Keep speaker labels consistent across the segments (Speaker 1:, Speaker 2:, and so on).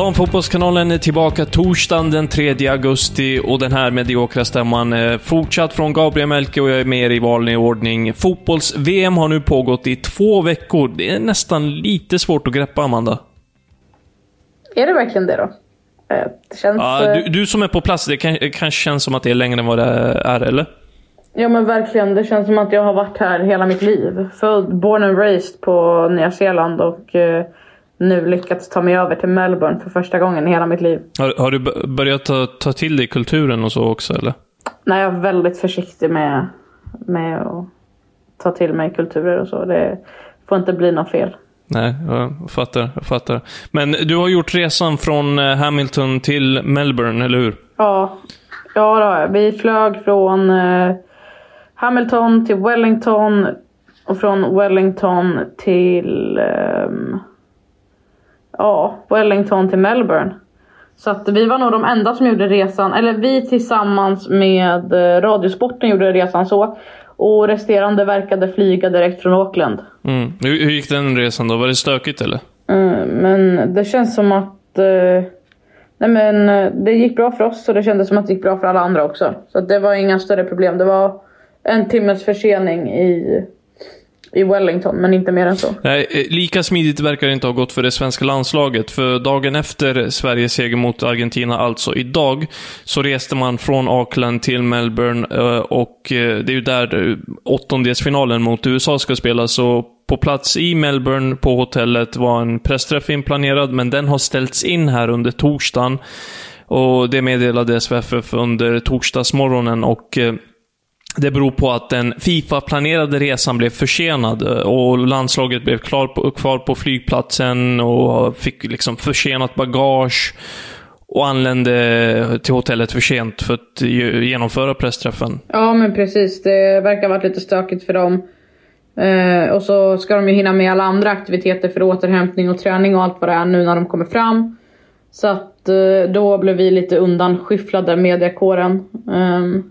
Speaker 1: Damfotbollskanalen är tillbaka torsdagen den 3 augusti och den här mediokra stämman är fortsatt från Gabriel Melke och jag är med er i vanlig ordning. Fotbolls-VM har nu pågått i två veckor. Det är nästan lite svårt att greppa, Amanda.
Speaker 2: Är det verkligen det då? Eh, Det känns...
Speaker 1: Ja,
Speaker 2: eh,
Speaker 1: du, du som är på plats, det kan, kanske känns som att det är längre än vad det är, eller?
Speaker 2: Ja men verkligen, det känns som att jag har varit här hela mitt liv. Född, born and raised på Nya Zeeland och eh, nu lyckats ta mig över till Melbourne för första gången i hela mitt liv.
Speaker 1: Har, har du börjat ta, ta till dig kulturen och så också, eller?
Speaker 2: Nej, jag är väldigt försiktig med, med att ta till mig kulturer och så. Det får inte bli något fel.
Speaker 1: Nej, jag fattar, jag fattar. Men du har gjort resan från eh, Hamilton till Melbourne, eller hur?
Speaker 2: Ja, ja det har jag. Vi flög från eh, Hamilton till Wellington och från Wellington till ehm, ja, Wellington till Melbourne. Så att vi var nog de enda som gjorde resan, eller vi tillsammans med eh, Radiosporten gjorde resan så. Och resterande verkade flyga direkt från Auckland.
Speaker 1: Mm. Hur, hur gick den resan då? Var det stökigt, eller?
Speaker 2: Mm, men det känns som att eh, nej men, eh, det gick bra för oss och det kändes som att det gick bra för alla andra också. Så att det var inga större problem. Det var en timmes försening i, i Wellington, men inte mer än så.
Speaker 1: Nej, eh, lika smidigt verkar det inte ha gått för det svenska landslaget. För dagen efter Sveriges seger mot Argentina, alltså idag, så reste man från Auckland till Melbourne eh, och eh, det är ju där åttondelsfinalen mot USA ska spelas. Så på plats i Melbourne på hotellet var en pressträff inplanerad, men den har ställts in här under torsdagen. Och det meddelade SVFF under torsdagsmorgonen och det beror på att den Fifa-planerade resan blev försenad eh, och landslaget blev klar på, kvar på flygplatsen och fick liksom försenat bagage och anlände till hotellet för sent för att genomföra pressträffen.
Speaker 2: Ja, men precis. Det verkar ha varit lite stökigt för dem. Eh, och så ska de ju hinna med alla andra aktiviteter för återhämtning och träning och allt vad det är nu när de kommer fram. Så att eh, då blev vi lite undanskyfflade, mediakåren. Eh,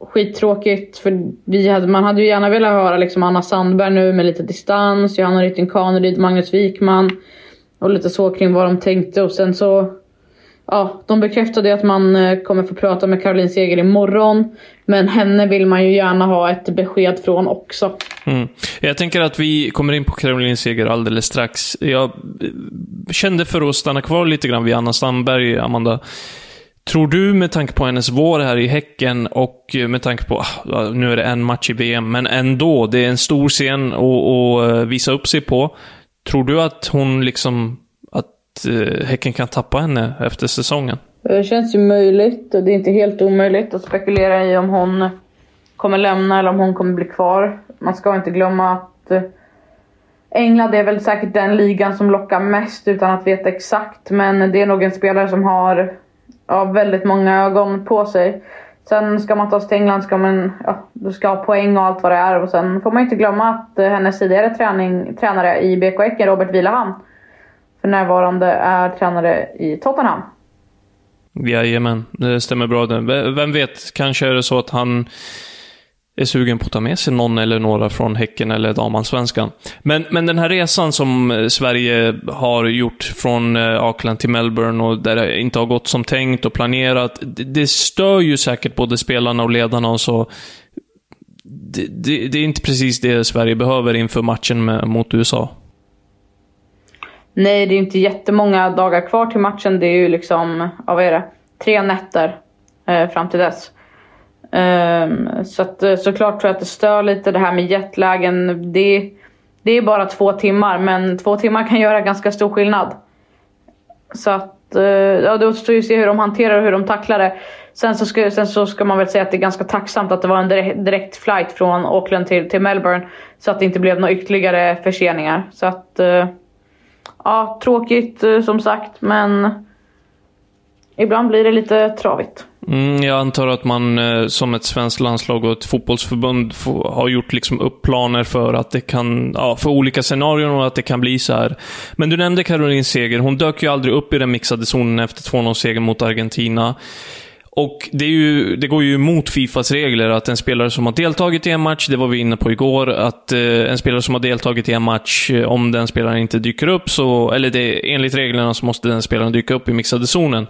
Speaker 2: skittråkigt för vi hade, man hade ju gärna velat höra liksom Anna Sandberg nu med lite distans, Johanna Rytting Kaneryd, Magnus Wikman och lite så kring vad de tänkte och sen så Ja, de bekräftade att man eh, kommer få prata med Caroline Seger imorgon. Men henne vill man ju gärna ha ett besked från också.
Speaker 1: Mm. Jag tänker att vi kommer in på Caroline Seger alldeles strax. Jag eh, kände för att stanna kvar lite grann vid Anna Sandberg, Amanda. Tror du med tanke på hennes vår här i Häcken och eh, med tanke på, ah, nu är det en match i VM, men ändå, det är en stor scen att att, eh, visa upp sig på. Tror du att hon liksom, att eh, Häcken kan tappa henne efter säsongen?
Speaker 2: Det känns ju möjligt och det är inte helt omöjligt att spekulera i om hon kommer lämna eller om hon kommer bli kvar. Man ska inte glömma att England är väl säkert den ligan som lockar mest utan att veta exakt. Men det är nog en spelare som har ja, väldigt många ögon på sig. Sen ska man ta sig till England ska man ja, du ska ha poäng och allt vad det är. Och sen får man inte glömma att eh, hennes tidigare träning, tränare i BK Häcken, Robert Vilahamn, för närvarande är tränare i Tottenham.
Speaker 1: Jajamän, det stämmer bra. Vem vet, kanske är det så att han är sugen på att ta med sig någon eller några från Häcken eller damallsvenskan. Men, men den här resan som eh, Sverige har gjort från eh, Auckland till Melbourne och där det inte har gått som tänkt och planerat, det, det stör ju säkert både spelarna och ledarna och så. Det, det, det är inte precis det Sverige behöver inför matchen med, mot USA.
Speaker 2: Nej, det är inte jättemånga dagar kvar till matchen. Det är ju liksom, ja, vad är det? Tre nätter eh, fram till dess. Um, så att, eh, såklart tror jag att det stör lite det här med jetlagen. Det, det är bara två timmar, men två timmar kan göra ganska stor skillnad. Så att, eh, ja, det återstår ju att se hur de hanterar och hur de tacklar det. Sen så, ska, sen så ska man väl säga att det är ganska tacksamt att det var en direkt, direkt flight från Auckland till, till Melbourne. Så att det inte blev några ytterligare förseningar. Så att, eh, ja, tråkigt som sagt, men ibland blir det lite travigt.
Speaker 1: Mm, jag antar att man eh, som ett svenskt landslag och ett fotbollsförbund har gjort liksom upp planer för att det kan, ja, för olika scenarion och att det kan bli så här. Men du nämnde Caroline Seger. Hon dök ju aldrig upp i den mixade zonen efter 2-0-segern mot Argentina. Och det, ju, det, går ju emot Fifas regler att en spelare som har deltagit i en match, det var vi inne på igår, att eh, en spelare som har deltagit i en match, eh, om den spelaren inte dyker upp, så, eller det, enligt reglerna så måste den spelaren dyka upp i mixade zonen.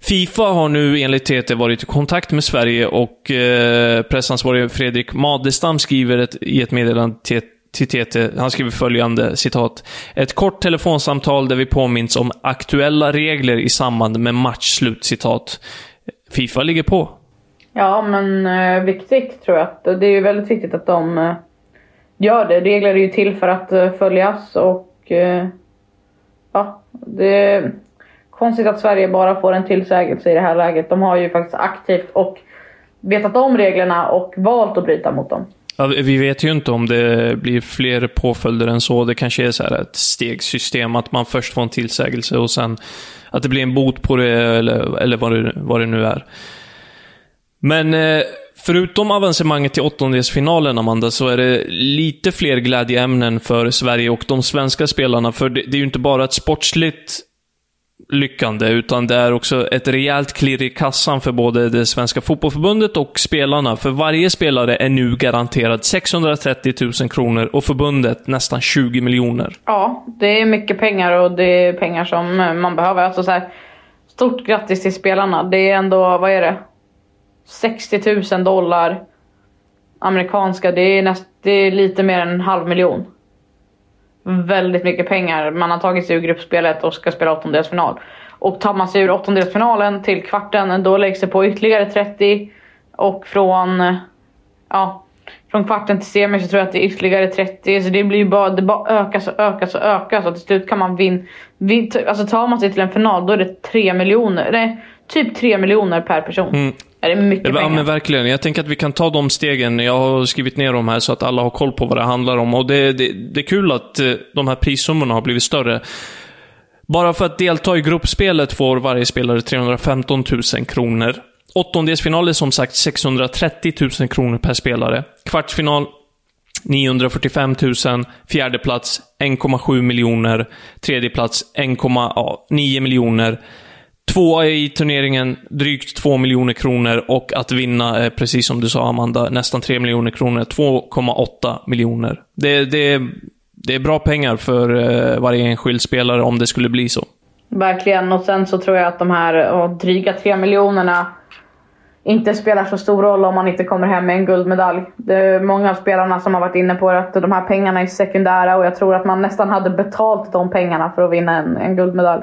Speaker 1: Fifa har nu enligt TT varit i kontakt med Sverige och eh, pressansvarig Fredrik Madestam skriver ett, i ett meddelande till till TT. Han skriver följande, citat. Ett kort telefonsamtal där vi påminns om aktuella regler i samband med matchslut, citat. Fifa ligger på.
Speaker 2: Ja, men eh, viktigt tror jag. Det är ju väldigt viktigt att de eh, gör det. Regler är ju till för att eh, följas och eh, ja, det konstigt att Sverige bara får en tillsägelse i det här läget. De har ju faktiskt aktivt och vetat om reglerna och valt att bryta mot dem.
Speaker 1: Ja, vi vet ju inte om det blir fler påföljder än så. Det kanske är så här ett stegsystem, att man först får en tillsägelse och sen att det blir en bot på det, eller, eller vad, det, vad det nu är. Men eh, förutom avancemanget till åttondelsfinalen, Amanda, så är det lite fler glädjeämnen för Sverige och de svenska spelarna. För det, det är ju inte bara ett sportsligt lyckande, utan det är också ett rejält klirr i kassan för både det svenska fotbollförbundet och spelarna. För varje spelare är nu garanterad 630 000 kronor och förbundet nästan 20 miljoner.
Speaker 2: Ja, det är mycket pengar och det är pengar som man behöver. Alltså så här, stort grattis till spelarna. Det är ändå, vad är det? 60 000 dollar amerikanska. Det är, näst, det är lite mer än en halv miljon väldigt mycket pengar. Man har tagit sig ur gruppspelet och ska spela åttondelsfinal. Och tar man sig ur åttondelsfinalen till kvarten, då läggs det på ytterligare 30. Och från, ja, från kvarten till semi så tror jag att det är ytterligare 30. Så det blir ju bara, det bara ökas och ökas och ökas. Och till slut kan man vinna. Vin, alltså tar man sig till en final, då är det 3 miljoner. Nej, typ 3 miljoner per person. Mm. Är det mycket
Speaker 1: ja,
Speaker 2: pengar?
Speaker 1: men verkligen. Jag tänker att vi kan ta de stegen. Jag har skrivit ner dem här så att alla har koll på vad det handlar om. Och det, det, det är kul att eh, de här prissummorna har blivit större. Bara för att delta i gruppspelet får varje spelare 315 000 kronor. Åttondelsfinal är som sagt 630 000 kronor per spelare. Kvartsfinal 945 000. Fjärde plats 1,7 miljoner. Tredje plats 1,9 miljoner. Tvåa i turneringen, drygt 2 miljoner kronor och att vinna är, precis som du sa Amanda, nästan 3 miljoner kronor. 2,8 miljoner. Det, det, det är bra pengar för eh, varje enskild spelare om det skulle bli så.
Speaker 2: Verkligen, och sen så tror jag att de här och dryga 3 miljonerna inte spelar så stor roll om man inte kommer hem med en guldmedalj. Det är många av spelarna som har varit inne på att de här pengarna är sekundära och jag tror att man nästan hade betalt de pengarna för att vinna en, en guldmedalj.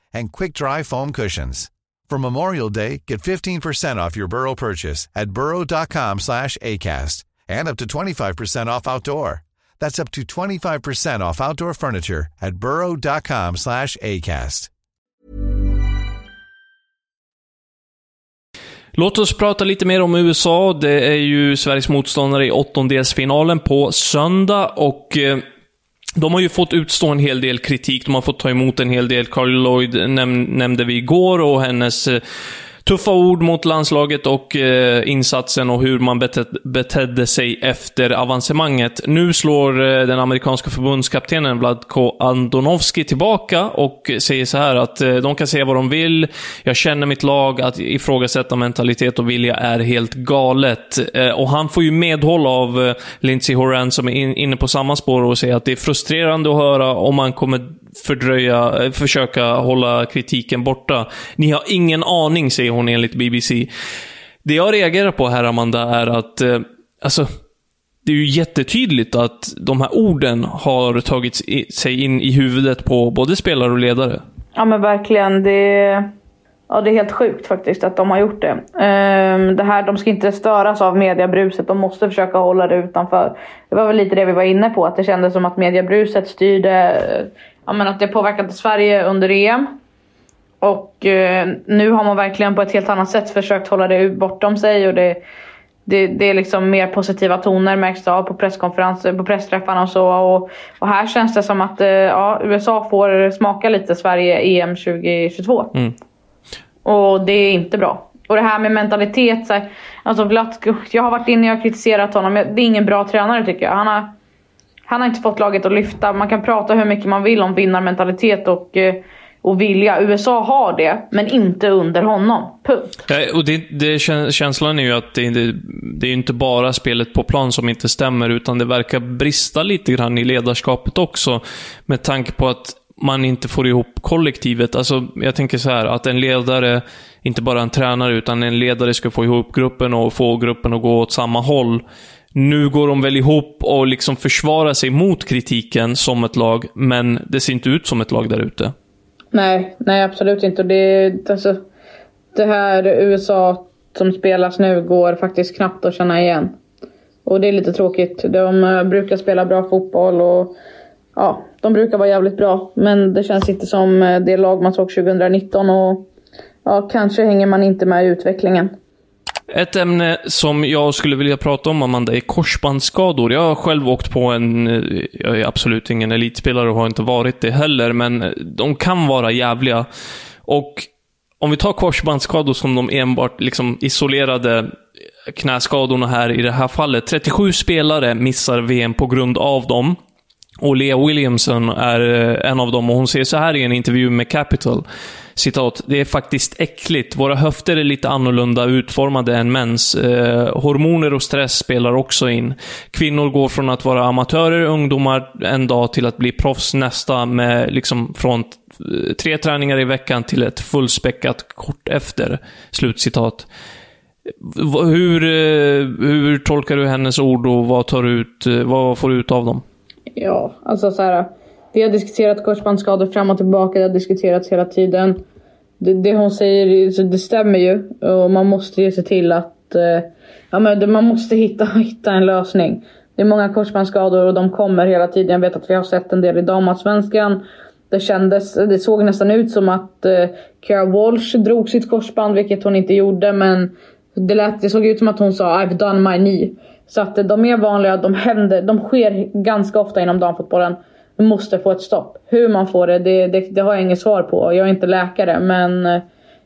Speaker 3: and quick-dry foam cushions. For Memorial Day, get 15% off your Burrow purchase at burrow.com slash ACAST and up to 25% off outdoor. That's up to 25% off outdoor furniture at burrow.com slash ACAST.
Speaker 1: Låt oss prata lite mer om USA. Det är ju Sveriges motståndare i åttondelsfinalen på söndag och eh, de har ju fått utstå en hel del kritik, de har fått ta emot en hel del. Carl Lloyd näm nämnde vi igår och hennes eh, tuffa ord mot landslaget och eh, insatsen och hur man betedde sig efter avancemanget. Nu slår eh, den amerikanska förbundskaptenen Vladko Andonovski tillbaka och säger så här att eh, de kan säga vad de vill. Jag känner mitt lag. Att ifrågasätta mentalitet och vilja är helt galet. Eh, och han får ju medhåll av eh, Lindsey Horan som är in, inne på samma spår och säger att det är frustrerande att höra om man kommer fördröja, eh, försöka hålla kritiken borta. Ni har ingen aning, säger hon enligt BBC. Det jag reagerar på här, Amanda, är att eh, alltså, det är ju jättetydligt att de här orden har tagit sig in i huvudet på både spelare och ledare.
Speaker 2: Ja men verkligen. Det, är... ja, det är helt sjukt faktiskt att de har gjort det. Um, det här, de ska inte störas av mediebruset. De måste försöka hålla det utanför. Det var väl lite det vi var inne på. Att det kändes som att mediebruset styrde eh, ja, men att det påverkade Sverige under EM. Och eh, nu har man verkligen på ett helt annat sätt försökt hålla det bortom sig. Och det, det, det är liksom mer positiva toner märks det av på presskonferenser, på pressträffarna och så. Och, och här känns det som att eh, ja, USA får smaka lite Sverige EM 2022. Mm. Och det är inte bra. Och det här med mentalitet. Så här, alltså Vlatko, jag har varit inne och kritiserat honom. Det är ingen bra tränare tycker jag. Han har, han har inte fått laget att lyfta. Man kan prata hur mycket man vill om vinnarmentalitet och, eh, och vilja. USA har det, men inte under honom. Punkt.
Speaker 1: Ja, och det, det, känslan är ju att det, det, det är inte bara spelet på plan som inte stämmer, utan det verkar brista lite grann i ledarskapet också. Med tanke på att man inte får ihop kollektivet. Alltså, jag tänker så här, att en ledare, inte bara en tränare, utan en ledare ska få ihop gruppen och få gruppen att gå åt samma håll. Nu går de väl ihop och liksom försvarar sig mot kritiken som ett lag, men det ser inte ut som ett lag där ute.
Speaker 2: Nej, nej absolut inte. Det, alltså, det här USA som spelas nu går faktiskt knappt att känna igen. Och det är lite tråkigt. De eh, brukar spela bra fotboll och ja, de brukar vara jävligt bra. Men det känns inte som eh, det lag man såg 2019 och ja, kanske hänger man inte med i utvecklingen.
Speaker 1: Ett ämne som jag skulle vilja prata om, Amanda, är korsbandsskador. Jag har själv åkt på en... Jag är absolut ingen elitspelare och har inte varit det heller, men de kan vara jävliga. Och om vi tar korsbandsskador som de enbart liksom isolerade knäskadorna här i det här fallet. 37 spelare missar VM på grund av dem. Och Lea Williamson är eh, en av dem och hon säger så här i en intervju med Capital citat, det är faktiskt äckligt. Våra höfter är lite annorlunda utformade än mäns. Eh, hormoner och stress spelar också in. Kvinnor går från att vara amatörer, ungdomar, en dag till att bli proffs nästa med liksom från eh, tre träningar i veckan till ett fullspäckat kort efter. Slutcitat. Hur, eh, hur tolkar du hennes ord och vad, tar du ut, eh, vad får du ut av dem?
Speaker 2: Ja, alltså så här. Vi har diskuterat korsbandsskador fram och tillbaka, det har diskuterats hela tiden. Det, det hon säger det stämmer ju och man måste ju se till att eh, ja, men man måste hitta, hitta en lösning. Det är många korsbandsskador och de kommer hela tiden. Jag vet att vi har sett en del i damallsvenskan. Det kändes, det såg nästan ut som att eh, Kara Walsh drog sitt korsband, vilket hon inte gjorde. Men det, lät, det såg ut som att hon sa I've done my knee. Så att de är vanliga, de händer, de sker ganska ofta inom damfotbollen måste få ett stopp. Hur man får det, det, det, det har jag inget svar på. Jag är inte läkare men eh,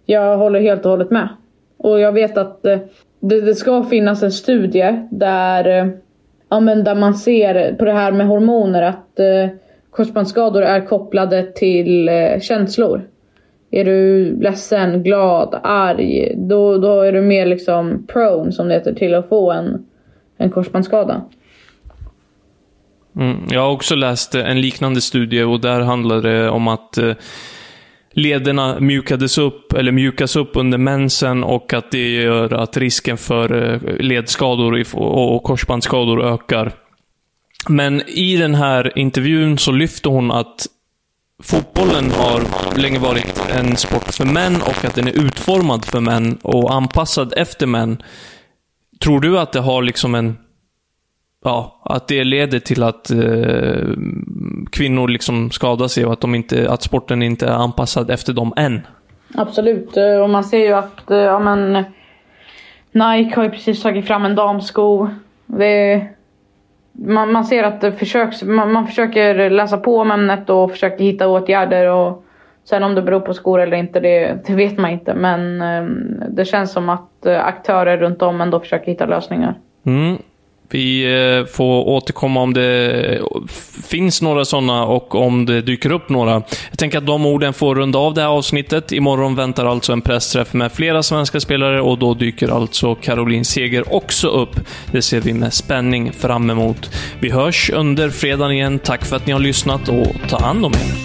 Speaker 2: jag håller helt och hållet med. Och jag vet att eh, det, det ska finnas en studie där, eh, ja, men där man ser på det här med hormoner att korsbandsskador är kopplade till känslor. Är du ledsen, glad, arg, då, då är du mer liksom prone som det heter till att få en, en korsbandsskada.
Speaker 1: Mm, jag har också läst en liknande studie och där handlade det om att eh, lederna mjukades upp, eller mjukas upp under mensen och att det gör att risken för eh, ledskador och korsbandsskador ökar. Men i den här intervjun så lyfter hon att fotbollen har länge varit en sport för män och att den är utformad för män och anpassad efter män. Tror du att det har liksom en ja, att det leder till att eh, kvinnor liksom skadar sig och att, de inte, att sporten inte är anpassad efter dem än.
Speaker 2: Absolut, eh, och man ser ju att eh, ja, men, Nike har ju precis tagit fram en damsko. Det, man, man ser att det försöks, man, man försöker läsa på om ämnet och försöker hitta åtgärder. Och sen om det beror på skor eller inte, det, det vet man inte. Men eh, det känns som att eh, aktörer runt om ändå försöker hitta lösningar.
Speaker 1: Mm. Vi eh, får återkomma om det finns några sådana och om det dyker upp några. Jag tänker att de orden får runda av det här avsnittet. Imorgon väntar alltså en pressträff med flera svenska spelare och då dyker alltså Caroline Seger också upp. Det ser vi med spänning fram emot. Vi hörs under fredagen igen. Tack för att ni har lyssnat och ta hand om er.